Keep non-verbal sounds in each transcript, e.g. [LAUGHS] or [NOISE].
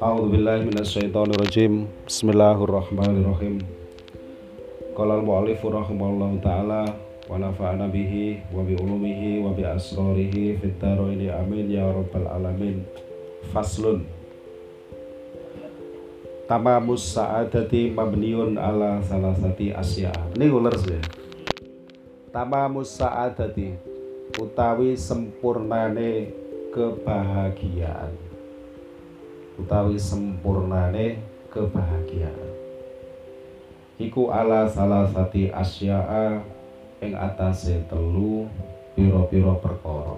A'udzubillahi minasyaitonirrajim. Bismillahirrahmanirrahim. Qala al-mu'allif rahimahullahu taala wa nafa'ana bihi wa bi ulumihi wa bi asrarihi fid dharaini amin ya rabbal alamin. Faslun. Tamamus sa'adati mabniun ala salasati asya. Ini ular sih. Tamamus sa'adati utawi sempurnane kebahagiaan. Utawi sempurnane kebahagiaan. Iku ala salah sati asya'a ing atase telu piro-piro perkara.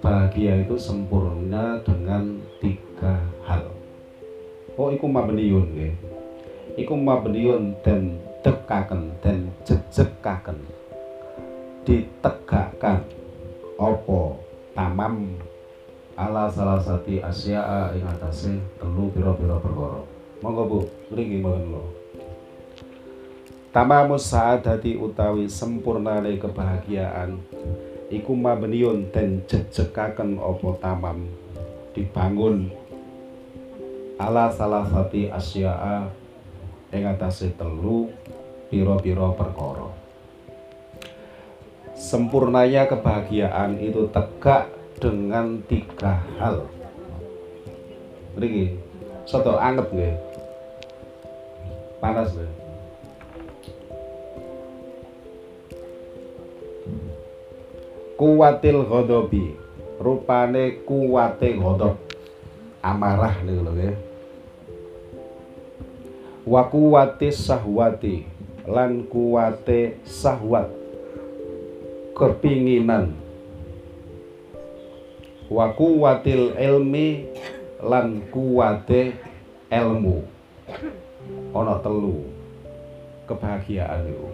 Bahagia itu sempurna dengan tiga hal. Oh iku mabniun nggih. Iku mabniun dan tekaken dan jejekaken ditegakkan opo tamam ala salah sati asya'a ing atase telu pira-pira perkara. Monggo Bu, mriki mboten lho. Tamamus sa'adati utawi sempurnane kebahagiaan iku mabniun den jejekaken apa tamam dibangun ala salah sati asya'a ing atase telu pira-pira perkara. Sempurnanya kebahagiaan itu tegak dengan tiga hal. Mriki, soto anget nggih. Panas nggih. Kuwatil ghadabi, rupane kuwate ghadab. Amarah niku lho nggih. Wa kuwati sahwati lan kuwate sahwat kepinginan. Wa kuwatil ilmi lan kuwate ilmu. Ana telu. Kebahagiaan itu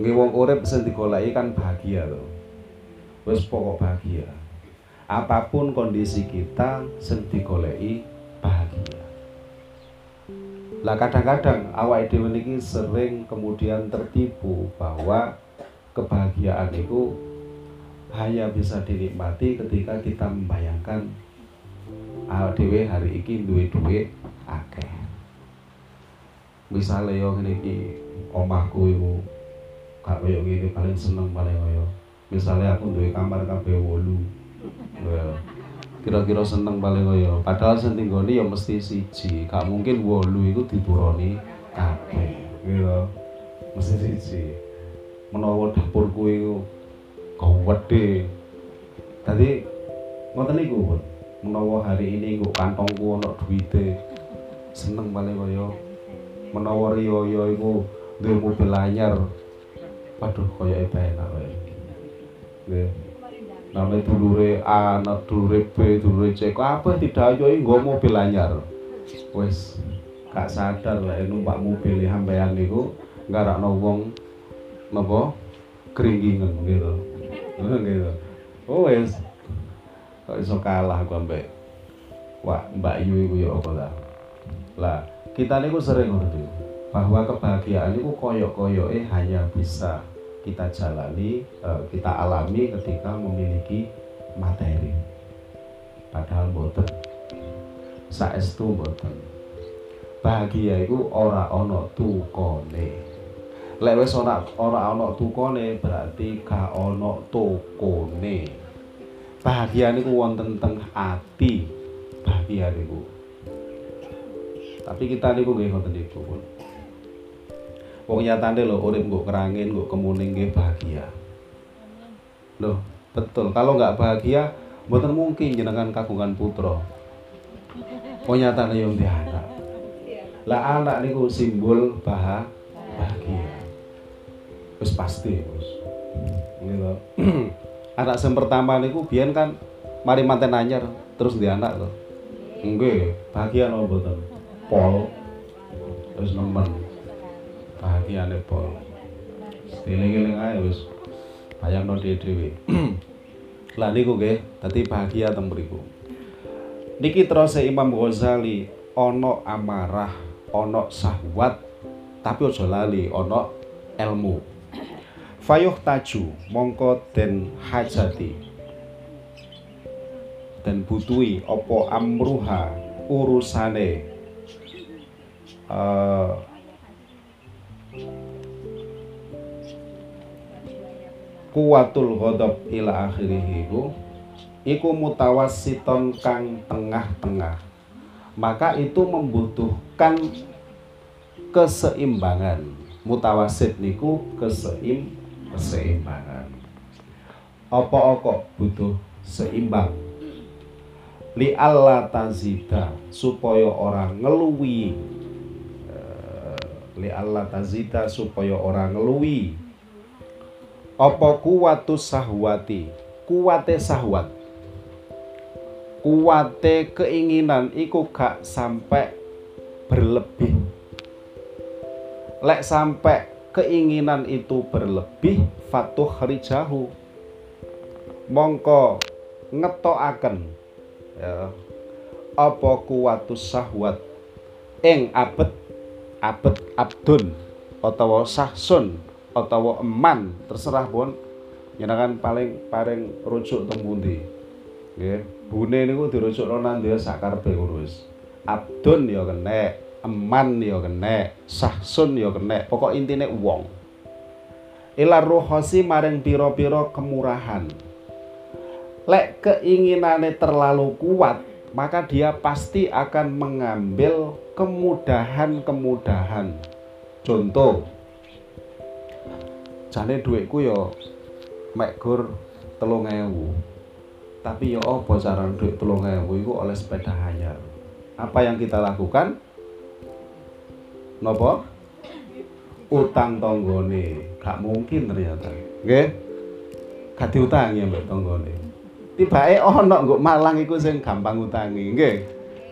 nggih wong urip sing digoleki kan bahagia to. Wis pokok bahagia. Apa pun kondisi kita sing digoleki bahagia. Lah kadang-kadang awak dhewe niki sering kemudian tertipu bahwa kebahagiaan itu hanya bisa dinikmati ketika kita membayangkan awak dhewe hari iki duwe duit akeh. Misalnya yo ngene iki omahku iku gak koyo ngene paling seneng paling koyo. Misalnya aku duwe kamar kabeh 8. Kira-kira seneng paling koyo. Padahal sing tinggoni ya mesti siji. Gak mungkin 8 iku dituroni kabeh. Gitu. Mesti siji. Menawa dapurku iku gawedhe. Tadi ngoten niku. Menawa hari ini nggo kantongku ana duwite, seneng paling kaya menawa riyo iku duwe mobil anyar. Waduh, kaya enak wae. Nggih. Namanya dulure A, dulure B, dulure C, kabeh didayoi nggo mobil anyar. Wis gak sadar lah numpak mobil sampean niku nggarakno wong napa? Keringingen gitu gitu oh wes kok iso kalah aku ambek wah Mbak Yu iku ya apa lah lah kita niku sering ngono bahwa kebahagiaan itu koyok-koyoke hanya bisa kita jalani, eh, kita alami ketika memiliki materi. Padahal boten. Saestu boten. Bahagia itu ora ono tukone lek wis ora ora ana tukone berarti gak ana tokone. Bahagia niku wonten teng ati. Bahagia niku tapi kita niku nggih ngoten niku pun wong nyatane lho urip nggo kerangin nggo kemuning nggih bahagia. Loh betul. Kalau nggak bahagia mboten mungkin jenengan kagungan putra. Wong nyatane di anak? Lah anak niku simbol bahagia wis pasti bos. Gitu [CLEARS THROAT] anak yang pertama niku biyen kan mari manten anyar terus di anak tuh enggak bahagia no boten pol. Terus nemen. Bahagia nih pol. Stiling-iling aja wis. Bayang no dhewe [CLEARS THROAT] lah niku nggih dadi bahagia teng mriku. Niki terus Imam Ghazali ono amarah ono sahwat tapi ojo lali ono ilmu fayuh taju mongko den hajati. Dan butuhi opo amruha urusane. Uh, kuwatul ghadab ila akhirih iku iku mutawasiton kang tengah-tengah. Maka itu membutuhkan keseimbangan. Mutawasit niku keseim keseimbangan. Apa kok butuh seimbang. Li Allah tazida supaya orang ngeluwi. Eh, li Allah tazida supaya orang ngeluwi. Apa kuwatus sahwati? Kuwate sahwat. Kuwate keinginan iku gak sampai berlebih. Lek sampai keinginan itu berlebih fatuh rijahu. Mongko ngetoaken ya apa kuwatus sahwat ing abet abet abdun utawa sahsun atau eman terserah pun. Kan paling paling rujuk teng pundi? Nggih bune niku dirujukno nang dia sakarepe urus abdun ya kena eman ya kena sahsun ya kena pokok intine wong. Ila ruhosi maring piro-piro kemurahan. Lek keinginannya terlalu kuat maka dia pasti akan mengambil kemudahan-kemudahan. Contoh jane dhuwitku ya mek gur 3000 tapi ya apa cara duit 3000 itu oleh sepeda hayar. Apa yang kita lakukan nopo utang tonggone gak mungkin ternyata. Nggih? Gak diutangi mbek tonggone tibake ono nggo Malang iku sing gampang utangi. Nggih?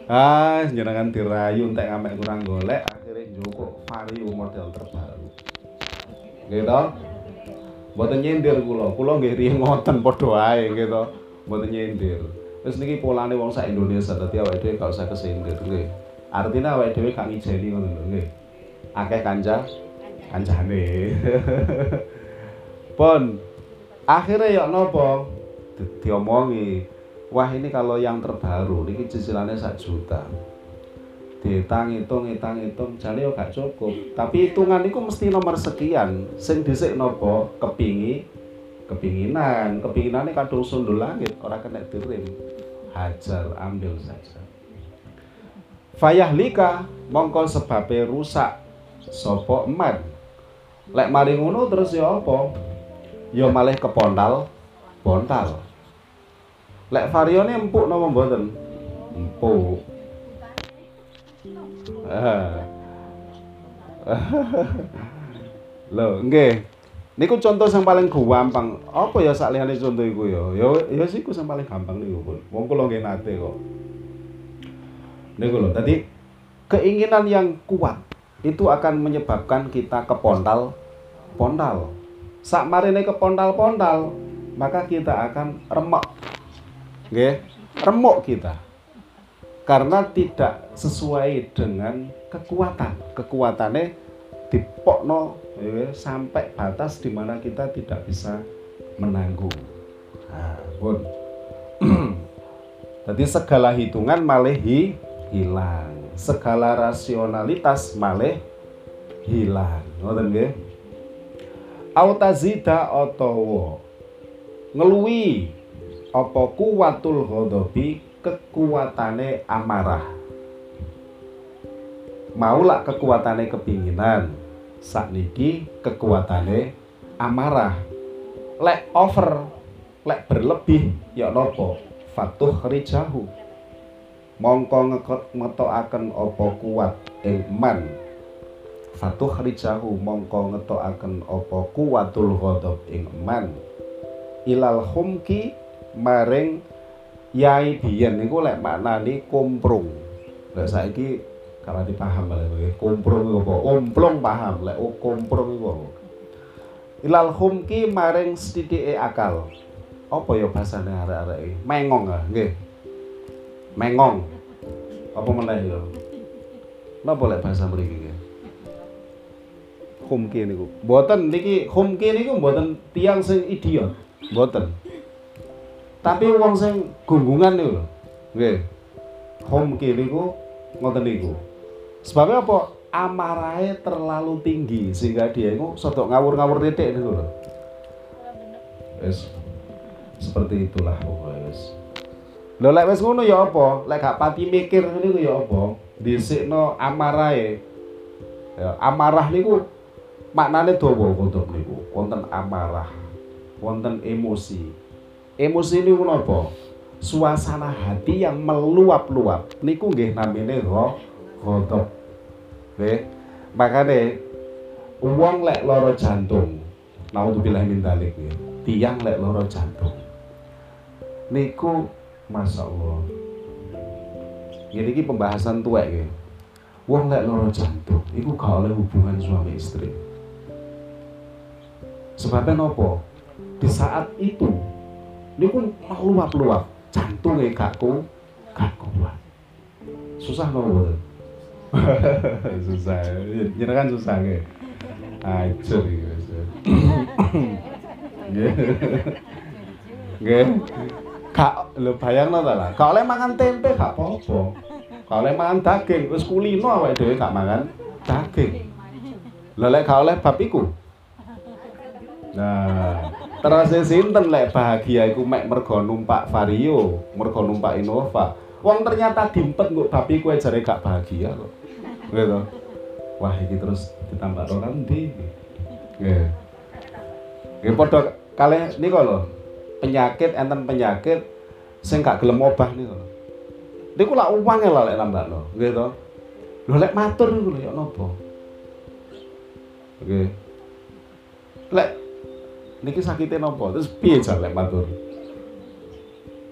Ah jenengan dirayu entek ngamek kurang golek akhirnya njupuk vario model terbaru. Gitu mboten nyindir kula. Kula nggih riyen ngoten padha gitu mboten nyindir. Wis niki polane wong sak Indonesia dadi awake dhewe gak usah kesindir nggih artinya awake dhewe gak ngijeni ngono lho nggih. Akeh kanca? Kancane. [LAUGHS] Pon akhirnya ya nopo diomongi wah ini kalau yang terbaru ini cicilannya sak juta. Ditang hitung hitang hitung jane yo gak cukup. Tapi hitungan itu mesti nomor sekian. Sing dhisik nopo kepingi kepinginan. Kepinginannya kadung sundul langit orang kena dirim. Hajar ambil saja Fayah lika mongko sebabnya rusak sopo emat lek mari ngono terus ya apa ya malih kepondal pontal lek varione empuk napa mboten empuk [LAUGHS] Loh, nggih. Niku contoh yang paling gampang. Apa ya sak liyane contoh iku ya? Ya ya siku sing paling gampang niku, Pun. Wong kula nggih nate kok. Niku lho, tadi keinginan yang kuat itu akan menyebabkan kita ke pontal pontal. Sak marine ke pontal-pontal, maka kita akan remuk. Nggih, remuk kita. Karena tidak sesuai dengan kekuatan. Kekuatannya dipokno ya, sampai batas di mana kita tidak bisa menanggung. Nah, pun [CLEARS THROAT] jadi segala hitungan malah hilang. Segala rasionalitas malah hilang. Ngoten nggih? Autazida otowo ngelui apa kuwatul ghadabi kekuatane amarah. Maulah kekuatane kepinginan saat niki kekuatane amarah. Lek over lek berlebih ya nopo fatuh rijahu mongko ngetokaken opo kuat ing man fatuh rijahu mongko ngetokaken opo kuwatul ghadab ing man ilal humki maring yai biyen niku lek maknane komprung. Lek saiki kalau dipaham balik komprung iku apa? Omplong paham lek oh, komprung iku apa? Ilal humki maring sedhike akal. Apa ya bahasane arek-arek? Mengong ah, nggih. Mengong. Apa meneh ya? Napa lek bahasa mriki nggih? Humki niku. Mboten niki Humki niku mboten tiang sing idiot. Mboten. Tapi wong sing gunggungan niku lho. Nggih. Humki niku ngoten niku. Sebabnya apa? Amarahe terlalu tinggi sehingga dia itu sodok ngawur-ngawur titik niku lho. Wis seperti itulah pokoknya wis. Lho lek wis ngono ya apa? Lek gak pati mikir niku ya apa? Dhisikno amarahe. Ya, amarah niku maknane dawa kodok niku. Wonten amarah, wonten emosi. Emosi niku napa? Suasana hati yang meluap-luap. Niku nggih namine roh kodok. Nggih. Makane wong lek lara jantung, naudzubillah min nggih. Tiang lek lara jantung. Niku Masya Allah. Jadi ini pembahasan tuwek ya. Wong lek loro jantung, iku gak oleh hubungan suami istri. Sebabnya nopo? Di saat itu, niku luap-luap, jantungnya gak ku, gak kuat. Susah nopo [LAUGHS] susah, kan susah ya. Ajar gitu. Nggih. [COUGHS] Gak lho bayangno lah. Gak oleh mangan tempe gak apa-apa. Gak oleh mangan daging, wis kulino awake dhewe gak mangan daging. Lah lek oleh bab iku. Nah, terus sinten lek bahagia iku mek mergo numpak Vario, mergo numpak Innova. Wong ternyata dimpet nggo bab iku jare gak bahagia kok. Gitu. Wah, iki terus ditambah ro kan ndi? Nggih. Nggih padha kalih nika penyakit enten penyakit sing gak gelem obah niku lho. Niku lak uang lho lek nambakno, nggih to. Lho lek matur niku lho ya napa? Oke. Lek niki sakite napa? Terus piye jar lek matur?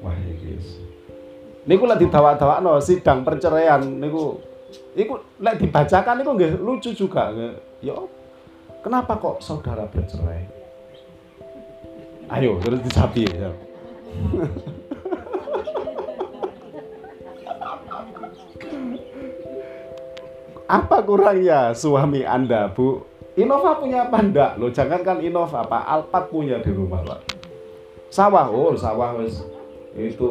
Wah iki. Niku lek didawak-dawakno sidang perceraian niku iku lek dibacakan niku nggih lucu juga. Ya kenapa kok saudara bercerai? Ayo terus disapi ya. Apa kurangnya suami Anda, Bu? Innova punya apa enggak? Loh, jangankan Innova, Pak Alphard punya di rumah, Pak. Sawah, oh, sawah wis itu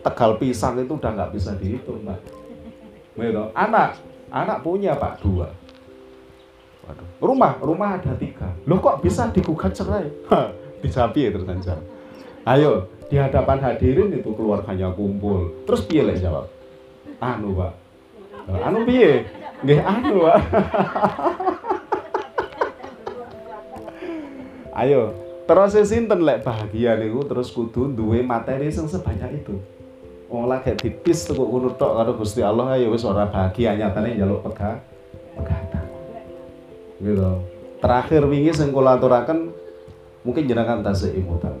tegal pisang itu udah nggak bisa dihitung, Pak. Gitu. Anak, anak punya, Pak, dua. Rumah, rumah ada tiga. Loh kok bisa digugat cerai? Disapi ya terus ayo di hadapan hadirin itu keluarganya kumpul. Terus piye lek jawab? Anu pak. Anu piye? Nggih anu pak. [LAUGHS] Ayo terus sinten lek bahagia niku terus kudu duwe materi sing sebanyak itu? Wong lagi tipis tuh ngono tok karo Gusti Allah ayo wis ora bahagia nyatane njaluk pegah pegatan. Gitu. Terakhir wingi sing kula aturaken mungkin jenengan tak seimutan.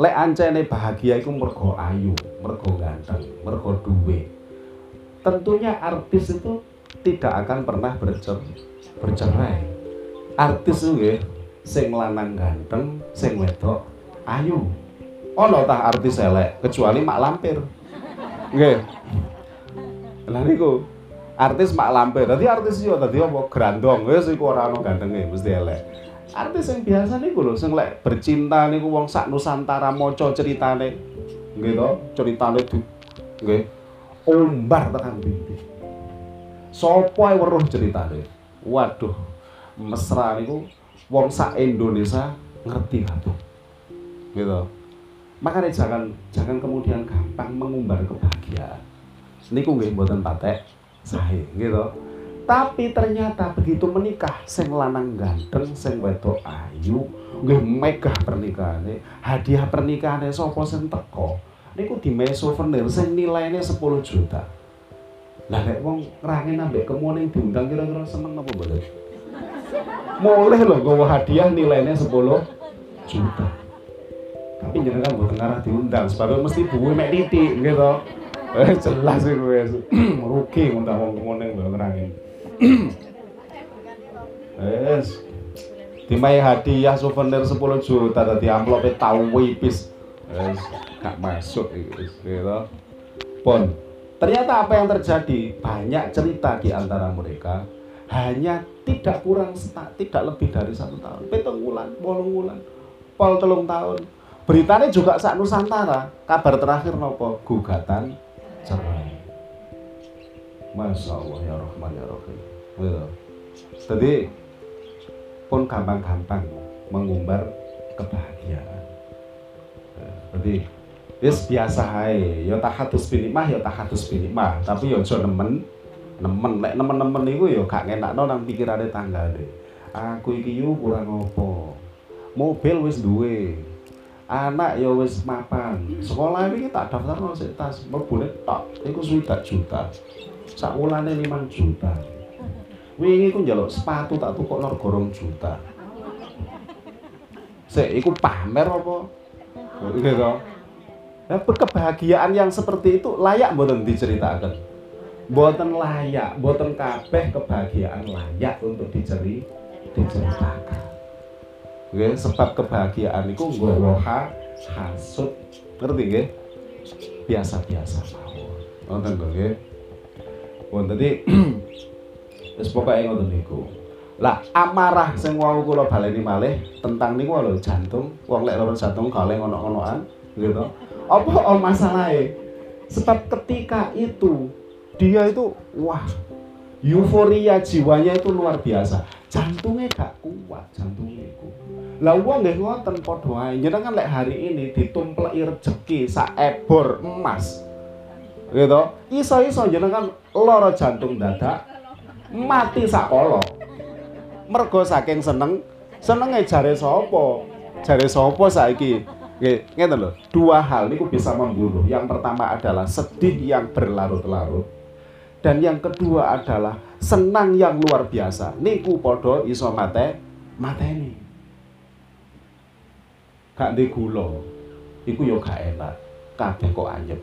Lek ancene bahagia itu mergo ayu mergo ganteng mergo duwe. Tentunya artis itu tidak akan pernah bercer bercerai. Artis itu sing lanang ganteng sing wedok ayu. Ono tah artis elek kecuali mak lampir. Nggih. Lha niku artis mak lampir. Tadi artis yo tadi apa? Grandong. Wis iku ora ono gantenge mesti elek artis yang biasa nih lho sing lek bercinta niku wong sak Nusantara maca ceritane nggih to? Ceritane di nggih. Umbar tekan binti sapa weruh ceritane? Waduh mesra niku wong sak Indonesia ngerti kabeh gitu makanya jangan jangan kemudian gampang mengumbar kebahagiaan. Niku nggih mboten patek sae gitu tapi ternyata begitu menikah sing lanang ganteng sing wedok ayu nggih megah pernikahan hadiah pernikahan sapa sing teko? Niku di souvenir sing nilainya 10 juta. Lah nek wong ngerangen ambek kemuning diundang kira-kira seneng apa boleh? Boleh loh gawa hadiah nilainya 10 juta. Tapi jangan kan buat ngarah diundang sebabnya mesti buwe mek titik gitu eh [LAUGHS] jelas sih [CLEARS THROAT] gue rugi undang wong kemuning lho ngerangen Wes. Dimai hadiah souvenir 10 juta tadi amplopnya tahu wipis. Wes, gak masuk gitu. Pon. Ternyata apa yang terjadi? Banyak cerita di antara mereka. hanya tidak kurang tidak lebih dari satu tahun pitung bulan bolong bulan pol telung tahun beritanya juga saat Nusantara kabar terakhir nopo gugatan cerai Masya Allah ya Rahman ya Rahim jadi pun gampang-gampang mengumbar kebahagiaan jadi Yes biasa hai, ya tahatus binikmah ya tahatus binikmah, tapi ya aja nemen nemen lek nemen-nemen niku ya gak ngenakno nang pikirane tanggane. Aku iki yo kurang apa? Mobil wis duwe. Anak ya wis mapan. Sekolah iki tak daftarno sik tas, mlebune tok iku swidak juta. Sak wulane 5 juta. Wingi ku njaluk sepatu tak tukokno rego 2 juta. Sik iku pamer apa? Gitu. Nah, kebahagiaan yang seperti itu layak mboten diceritakan boten layak, boten kabeh kebahagiaan layak untuk diceri diceritakan. Oke, sebab kebahagiaan itu nggawa hasud. Ngerti nggih? Biasa-biasa mawon. Wonten nggih. Wonten tadi [CLEARS THROAT] wis pokoke ngoten niku. Lah amarah sing wau kula baleni malih tentang niku lho jantung, wong lek loro jantung kale ngono-ngonoan gitu. Apa [LAUGHS] oh masalahe? Sebab ketika itu dia itu wah euforia jiwanya itu luar biasa jantungnya gak kuat jantungnya itu lah uang nggih ngoten padha ae kan lek hari ini ditumpleki rezeki sak ebor emas gitu iso-iso jenengan lara jantung dadak mati sak kala mergo saking seneng senenge jare sapa? Jare sapa saiki? Ngeten lho. Dua hal niku bisa membunuh. Yang pertama adalah sedih yang berlarut-larut. Dan yang kedua adalah senang yang luar biasa. Niku podo iso mate mateni. Gak di gula. Iku yo gak enak. Kabeh kok anyep.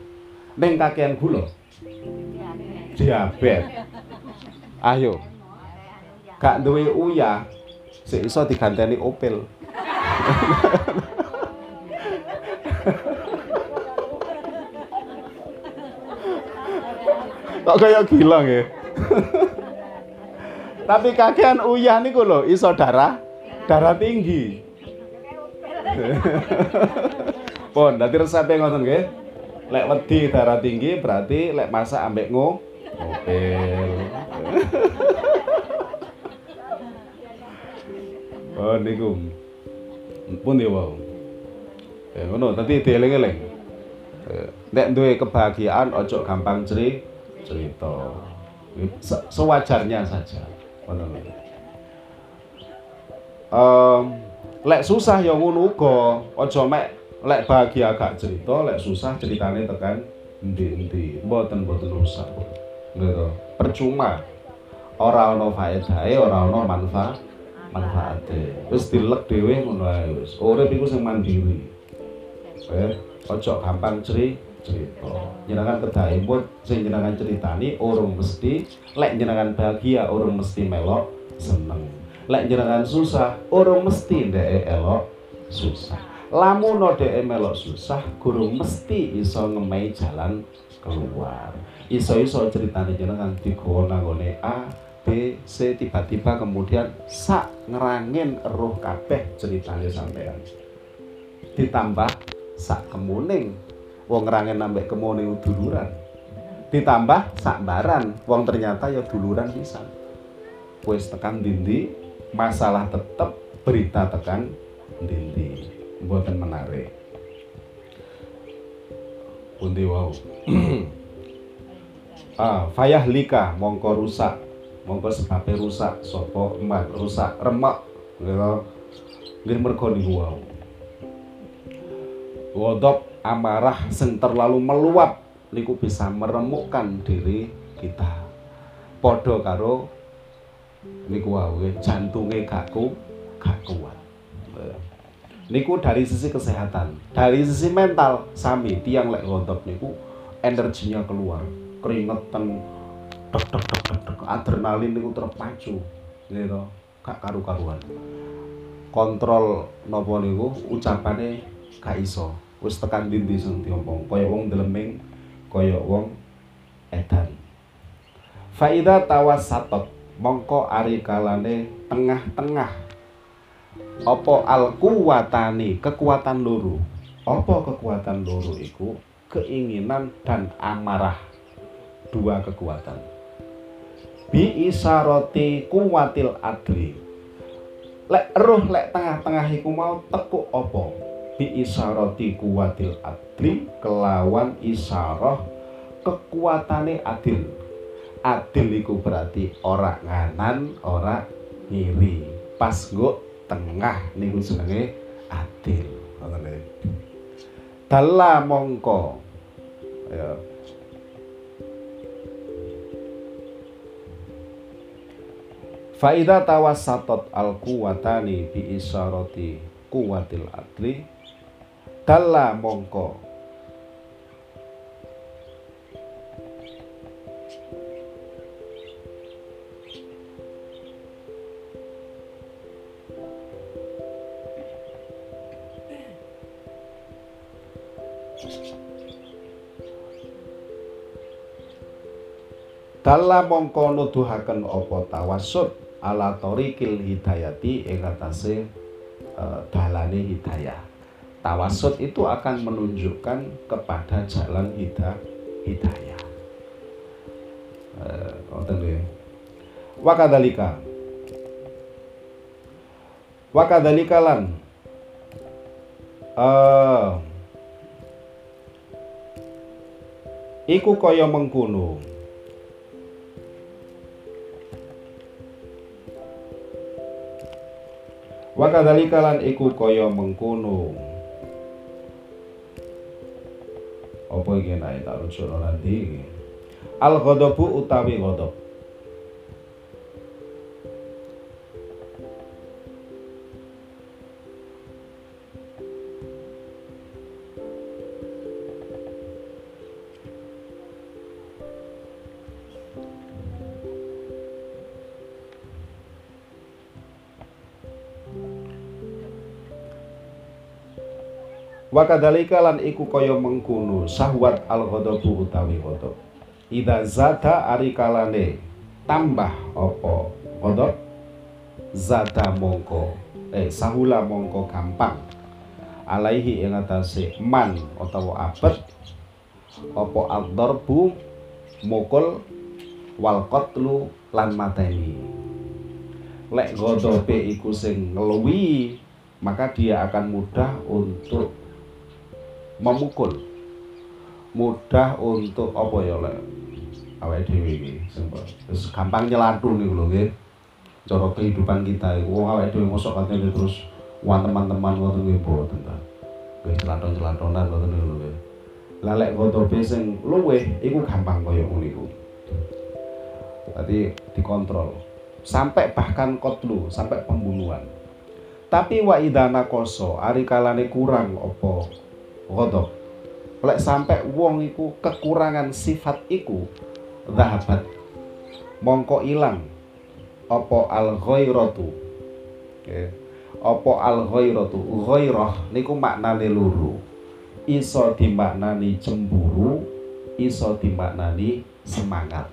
Ning kakean gula? Diabetes ayo gak duwe uyah sik iso diganteni opel [LAUGHS] Kok kayak gila ya? [LAUGHS] Tapi kakean uyah niku lho iso darah darah tinggi. [LAUGHS] Pon, dadi resepe ngoten nggih. Lek wedi darah tinggi berarti lek masak ambek ngo ngopel. Oh niku. Pun ya wau. Eh ngono, tadi dieling-eling. Eh, nek duwe kebahagiaan ojo gampang ceri cerita. Sewajarnya saja. Um, lek susah ya ngono uga. Aja mek lek bahagia gak cerita lek susah ceritane tekan endi-endi. Mboten mboten rusak. Gitu percuma ora ana faedahe ora ana manfaat. manfaate. Wis dilek dhewe ngono ae wis. Urip iku sing mandiri. Eh aja gampang cerita cerita. Jenengan kedahipun sing jenengan ceritani urung mesti. Lek jenengan bahagia urung mesti melok seneng. Lek jenengan susah urung mesti ndek elok susah. Lamun dhek melok susah guru mesti iso ngemei jalan keluar. Iso-iso ceritane jenengan digawa nanggone A B C tiba-tiba kemudian sak ngerangin roh kabeh ceritane sampean. Ditambah sak kemuning. Wong ngerangen nambah kemone duluran. Ditambah sakbaran wong ternyata ya duluran bisa wis tekan dindi masalah tetep berita tekan dindi. Buatan menarik. Pundi wow [CLEARS THROAT] ah fayah lika mongko rusak mongko sebabnya rusak sopo emak rusak remak gitu nggih mergo niku wau Wodop amarah sing terlalu meluap niku bisa meremukkan diri kita. Padha karo niku jantunge gak ku gak kuat. Niku dari sisi kesehatan, dari sisi mental sami tiang lek ngontot niku energinya keluar, keringetan tek tek tek tek, tek. adrenalin niku terpacu gitu gak karu-karuan. Kontrol nopo niku ucapane gak iso. Wis tekan dindi sing diompong kaya wong kaya wong edan. Faida tawasatot mongko ari kalane tengah-tengah. Apa al kuwatani kekuatan loro? Apa kekuatan loro iku? Keinginan dan amarah. Dua kekuatan bi isaroti kuwatil adli lek roh lek tengah-tengah iku mau tekuk apa? Bi isaroti kuwatil adli kelawan isarah kekuatane adil. Adil iku berarti ora nganan ora ngiri. Pas nggo tengah niku jenenge adil. Ngoten Dalla mongko. Ya Faida tawassatot al kuwatani bi isarati kuwatil adli dalla mongko. Dalam mongko nuduhaken apa tawasud ala torikil hidayati ing atase uh, dalane hidayah. Tawasud itu akan menunjukkan kepada jalan hidayah. hidayah. Uh, ya. Wakadalika Wakadalika lan uh, Iku kaya mengkono wa kadzalika lan iku kaya mengkono apa iki nek tak rujukno nanti al ghadabu utawi ghadab Wa kadzalika lan iku kaya mengkono sahwat al ghadabu utawi ghadab. Ida zata ari kalane tambah apa? Ghadab? Zata mongko eh sahula mongko gampang. Alaihi ing atase man utawa abet apa ad-darbu mukul wal qatlu lan mateni. Lek ghadabe iku sing ngeluwi maka dia akan mudah untuk memukul. Mudah untuk apa ya lek? Awake dhewe iki terus gampang nyelatun niku lho nggih. Cara kehidupan kita iku wong awake dhewe mosok katene terus wan teman-teman ngoten nggih mboten ta? Nggih celaton-celatonan ngoten niku lho lah lek gotobe sing luweh iku gampang kaya ngono iku. Berarti dikontrol. Sampai bahkan kotlu sampai pembunuhan. Tapi wa idana koso ari kalane kurang opo ghadab lek sampai wong iku kekurangan sifat iku zahabat. Mongko ilang. Apa al ghairatu okay. apa al ghairatu ghairah niku maknane loro iso dimaknani cemburu iso dimaknani semangat.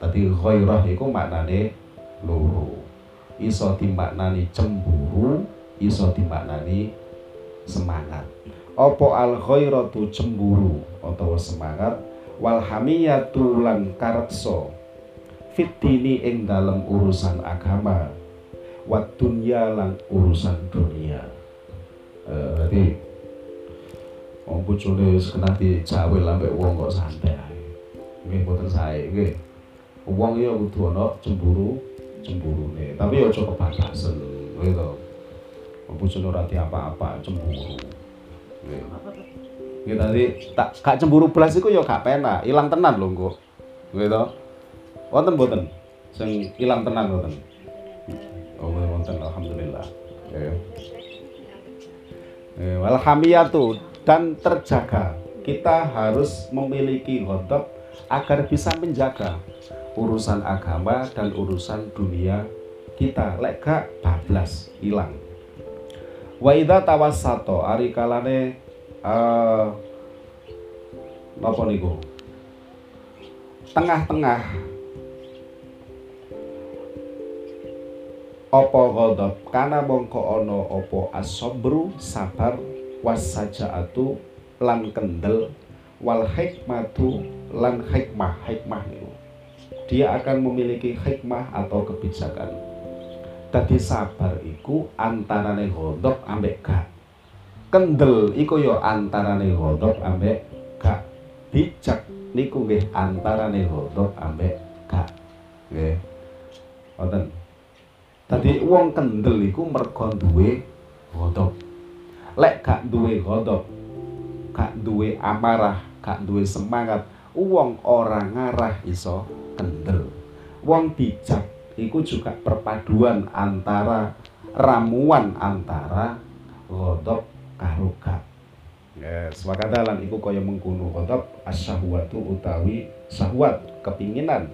Tadi ghairah iku maknane loro iso dimaknani cemburu iso dimaknani semangat apa al ghairatu cemburu utawa semangat wal hamiyatu lan kareksa fitini ing dalam urusan agama wa dunya lan urusan dunia. Eh, berarti wong bojone wis kena dijawel ambek wong kok santai nggih boten sae nggih. Wong ya kudu ana cemburu cemburune. Tapi ya aja kebablasan gitu bojone ora apa-apa cemburu Nggih tadi tak gak cemburu belas iku ya gak penak, ilang tenan lho engko. Nggih to. Wonten mboten sing ilang tenan mboten. Oh, wonten alhamdulillah. Ya. Eh, walhamiyatu dan terjaga. Kita harus memiliki ghadab agar bisa menjaga urusan agama dan urusan dunia kita lek gak bablas hilang wa idza tawassato ari kalane uh, napa niku? Tengah-tengah. Apa ghadab? Kana mongko ana apa? Asobru sabar wasajaatu lan kendel wal hikmatu lan hikmah. Hikmah itu dia akan memiliki hikmah atau kebijakan tadi sabar iku antarane ghadab ambek gak. Kendel iku yo antarane ghadab ambek gak. Bijak niku nggih antarane ghadab ambek gak. Nggih. Wonten. Tadi wong kendel iku mergo duwe. Lek gak duwe ghadab, gak duwe amarah, gak duwe semangat, wong ora ngarah iso kendel. Wong bijak iku juga perpaduan antara ramuan antara gak. Yes, maka dalan iku kaya mengkono ghadab asyahwatu utawi syahwat kepinginan.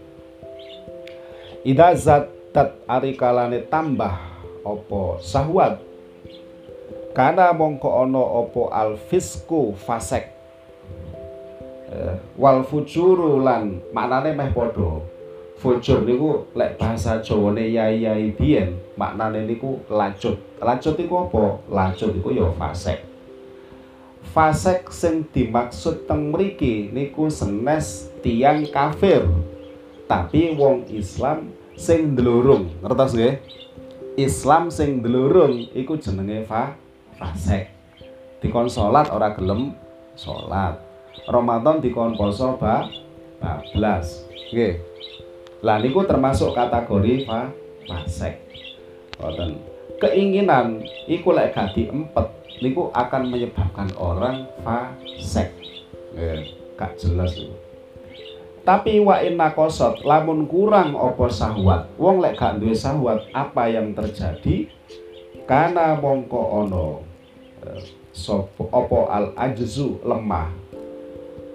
Ida zat tat ari kalane tambah opo sahwat kana mongko ana opo alfisku fasek eh, wal fujuru lan maknane meh padha fujur niku lek bahasa Jawane yai-yai biyen maknane niku lacut lacut iku apa? Lacut iku ya fasek. Fasek sing dimaksud teng mriki niku senes tiang kafir tapi wong Islam sing ndelurung ngertos nggih? Islam sing ndelurung iku jenenge fa fasik dikon salat ora gelem salat. Ramadan dikon poso ba bablas. Nggih lah niku termasuk kategori fa fasik ngoten keinginan iku lek gak diempet niku akan menyebabkan orang fasik nggih gak jelas itu tapi wa inna kosot lamun kurang opo sahwat wong lek gak duwe sahwat apa yang terjadi? Karena mongko ono eh, sopo opo al ajzu lemah.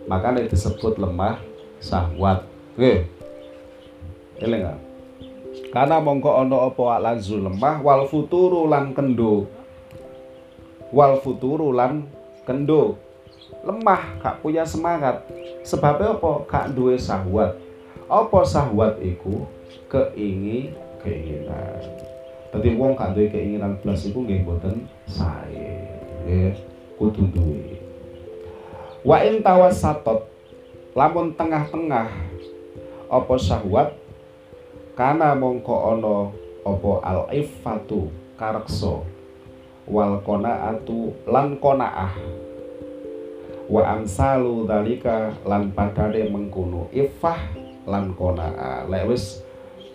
Makanya disebut lemah sahwat. Oke eling karena mongko ono opo al ajzu lemah wal futuru lan kendo. Wal futuru lan kendo. Lemah gak punya semangat. Sebabnya apa? Gak duwe sahwat. Apa sahwat iku? Keingi keinginan Tadi wong gak duwe keinginan plus iku nggih mboten sae. Nggih kudu duwe. Wa in tawasatot lamun tengah-tengah apa sahwat kana mongko ana apa al iffatu kareksa wal qanaatu lan qanaah. Wa amsalu dalika lan padane mengkono ifah lan kona lek wis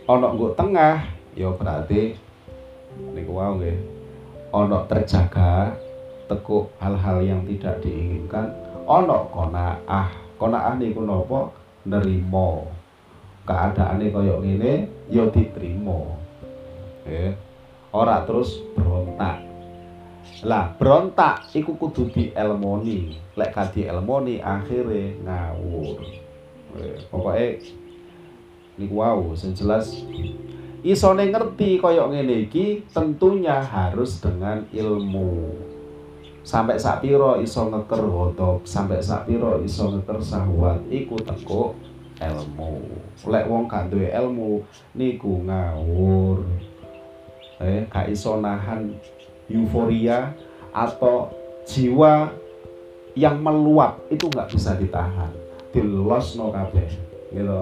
ana nggo tengah ya berarti niku wau nggih. Ana terjaga tekuk hal-hal yang tidak diinginkan ana konaah konaah niku napa nerimo keadaane kaya ngene ya diterima eh ora terus berontak lah berontak iku kudu dielmoni. Lek gak dielmoni akhirnya ngawur. Pokoknya niku wow sing jelas isone ngerti kaya ngene iki tentunya harus dengan ilmu. Sampai sak piro iso ngeker ghadab, sampai sak piro iso ngeker sahwat iku teko ilmu. Lek wong gak duwe ilmu niku ngawur. Eh, gak iso nahan euforia atau jiwa yang meluap. Itu nggak bisa ditahan. Dilos no kabeh gitu.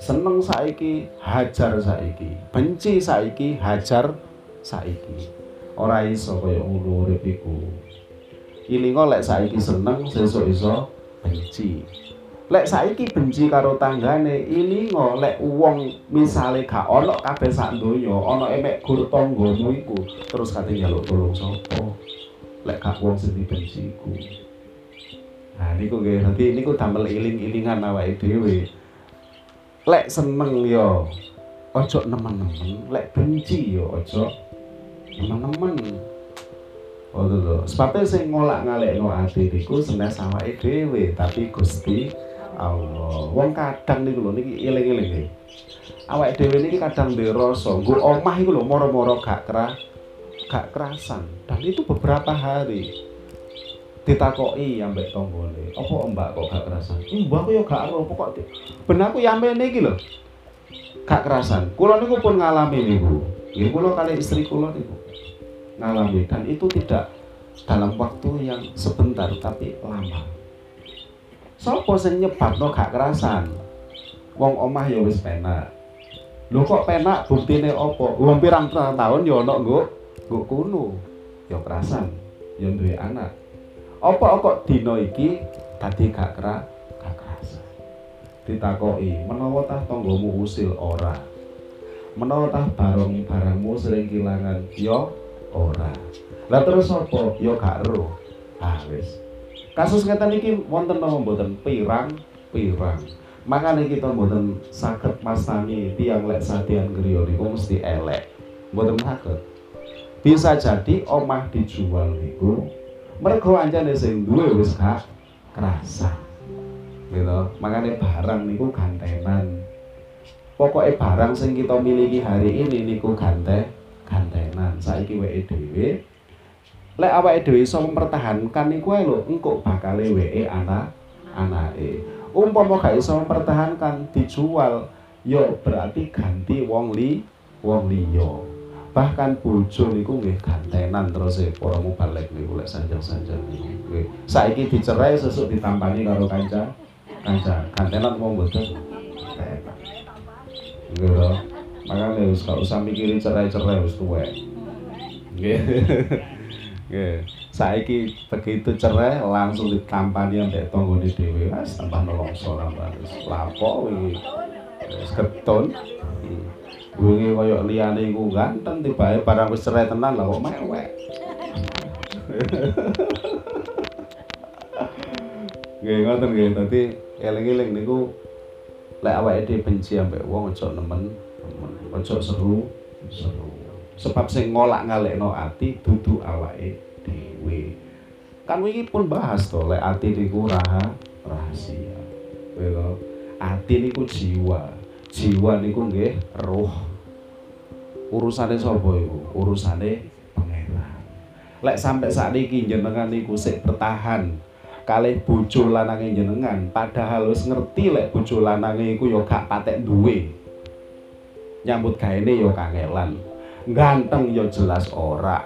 Seneng saiki hajar saiki. Benci saiki hajar saiki. Ora iso kaya ngono urip ilingo lek saiki seneng sesuk iso benci lek saiki benci karo tanggane ilingo lek wong misale gak ana kabeh sak donya ana emek gur tanggamu iku terus kate njaluk tolong sapa? Lek gak wong sing dibenci iku. Nah niku nggih. Nanti niku damel iling-ilingan awake dhewe. Lek seneng yo ojo nemen-nemen. Lek benci yo ojo nemen-nemen. Oh lho, sebabnya sing ngolak ngalekno ati niku senes awake dhewe, tapi Gusti Allah. Wong kadang niku lho niki eling-eling. Awake dhewe niki kadang duwe rasa, nggo omah iku lho moro-moro gak kerah gak kerasan. Dan itu beberapa hari ditakoki ambek tanggane, "Apa Mbak kok gak kerasan?" "Mbak aku ya gak ero, pokok ben aku ya mene iki lho." Gak kerasan. Kula niku pun ngalami niku. Nggih kula kali istri kula niku ngalami dan itu tidak dalam waktu yang sebentar tapi lama. Sopo sing nyebabno gak kerasan? Wong omah ya wis penak. Lho kok penak buktine apa? Wong pirang tahun ya ana nggo nggo kuno. Ya kerasan, ya duwe anak. Apa kok dina iki dadi gak kera gak kerasan? Ditakoki, menawa tah tanggamu usil ora? Menawa tah barang barangmu sering kehilangan ya ora. Lah terus apa? Ya gak ero. Ah wis. Kasus ngeten iki wonten napa mboten pirang-pirang. Makanya kita mboten saged mastani tiang lek sadian griya niku mesti elek. Mboten saged. Bisa jadi omah dijual niku mergo anjane sing duwe wis gak kerasa. Gitu. Makanya barang niku gantenan. Pokoknya barang sing kita miliki hari ini niku gante gantenan. Saiki weke dhewe lek awake dhewe iso mempertahankan niku ae lho engko bakale weke anak anake. Umpama gak iso mempertahankan dijual yo ya berarti ganti wong li wong liya. Bahkan bojo niku nggih gantenan terus e para mubalek niku lek sanjang-sanjang niku. Saiki dicerai sesuk ditampani karo kanca kanca. Gantenan wong boten nggih lho makane wis gak usah mikirin cerai-cerai wis tuwek. Nggih [LAUGHS] nggih. Saiki begitu cerai langsung ditampani ambek tanggane dhewe wis tambah nelongso tambah wis. Lapo wingi wis keton. Wingi kaya liyane iku ganteng tibae barang wis cerai tenan lah kok mewek. Nggih ngoten nggih. Dadi eling-eling niku lek awake dhewe benci ambek wong aja nemen aja seru seru sebab sing ngolak ngalekno ati dudu awake dhewe. Kan wingi pun bahas to lek ati niku raha rahasia. Lho ati niku jiwa. Jiwa niku nggih roh urusane sapa iku? Urusane pangeran. Lek sampai saat ini jenengan niku sik bertahan kalih bojo lanange jenengan padahal wis ngerti lek bojo lanange iku ya gak patek duwe. Nyambut gaene ya kangelan ganteng ya jelas ora.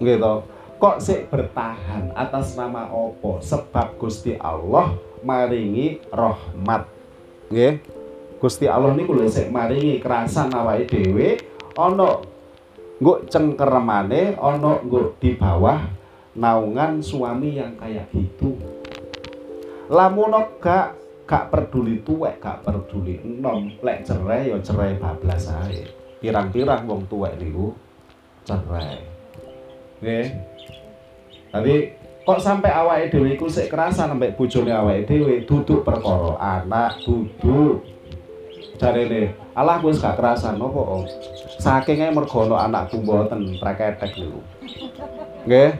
To? Kok sik bertahan atas nama opo sebab Gusti Allah maringi rahmat. Nggih? Gusti Allah niku lho sik maringi kerasan awake dhewe. Ana nggo cengkeremane ana nggo di bawah naungan suami yang kayak gitu. Lamun gak gak peduli tuwek gak peduli enom. Lek cerai ya cerai bablas ae pirang-pirang wong tuwek niku. Cerai. Nggih. Tapi kok sampai awake dhewe iku sik kerasan sampai bojone awake dhewe duduk perkara anak duduk. Jarene Allah wis gak kerasan nopo saking ae mergo ana anakku mboten preketek niku. Nggih.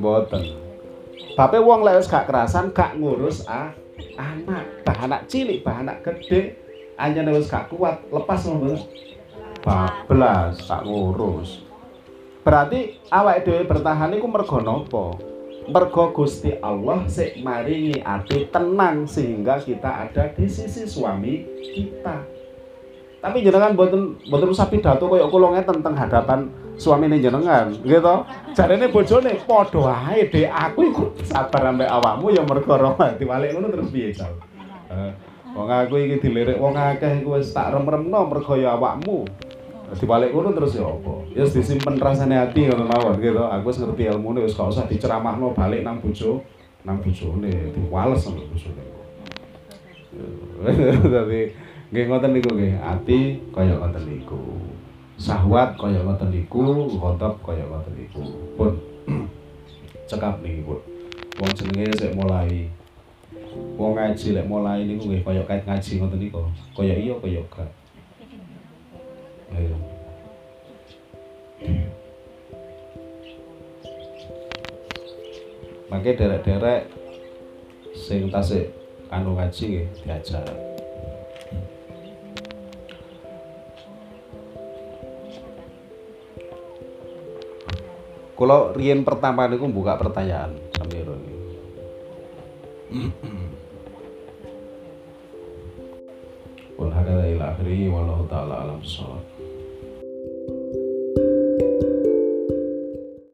Mboten. Bape wong lek wis gak kerasan gak ngurus ah, anak bah anak cilik bah anak gede anjane wis gak kuat lepas ngono bablas gak ngurus Berarti awake dhewe bertahan iku mergo napa? Mergo Gusti Allah sik maringi ati tenang sehingga kita ada di sisi suami kita. Tapi jenengan boten boten usah pidato koyo kula ngeten teng hadapan suamine jenengan, gitu. Jarene bojone padha ae dek aku iku sabar ambek awakmu ya mergo rahmat diwalik ngono terus piye, Cal? Wong aku iki dilirik wong akeh iku wis tak rem-remno mergo ya awakmu dibalik ngono terus ya apa? Ya disimpen rasane hati ngono mawon gitu. Aku wis ngerti ilmune wis gak usah diceramahno balik nang bojo nang bojone diwales sama bojone. [LAUGHS] Tapi nggih ngoten niku nggih. Ati kaya ngoten niku. Sahwat kaya ngoten niku. Ngotot kaya ngoten niku. Pun [CLEARS THROAT] cekap niki pun. Wong jenenge sik mulai wong ngaji lek mulai niku nggih kaya kait ngaji ngoten niku. Kaya iya kaya gak Ayo. Derek-derek sing tasik anu ngaji nggih diajar. Kalau rian pertama niku buka pertanyaan sampai ini. Qul hadza ila akhiri wallahu taala alam sholat. you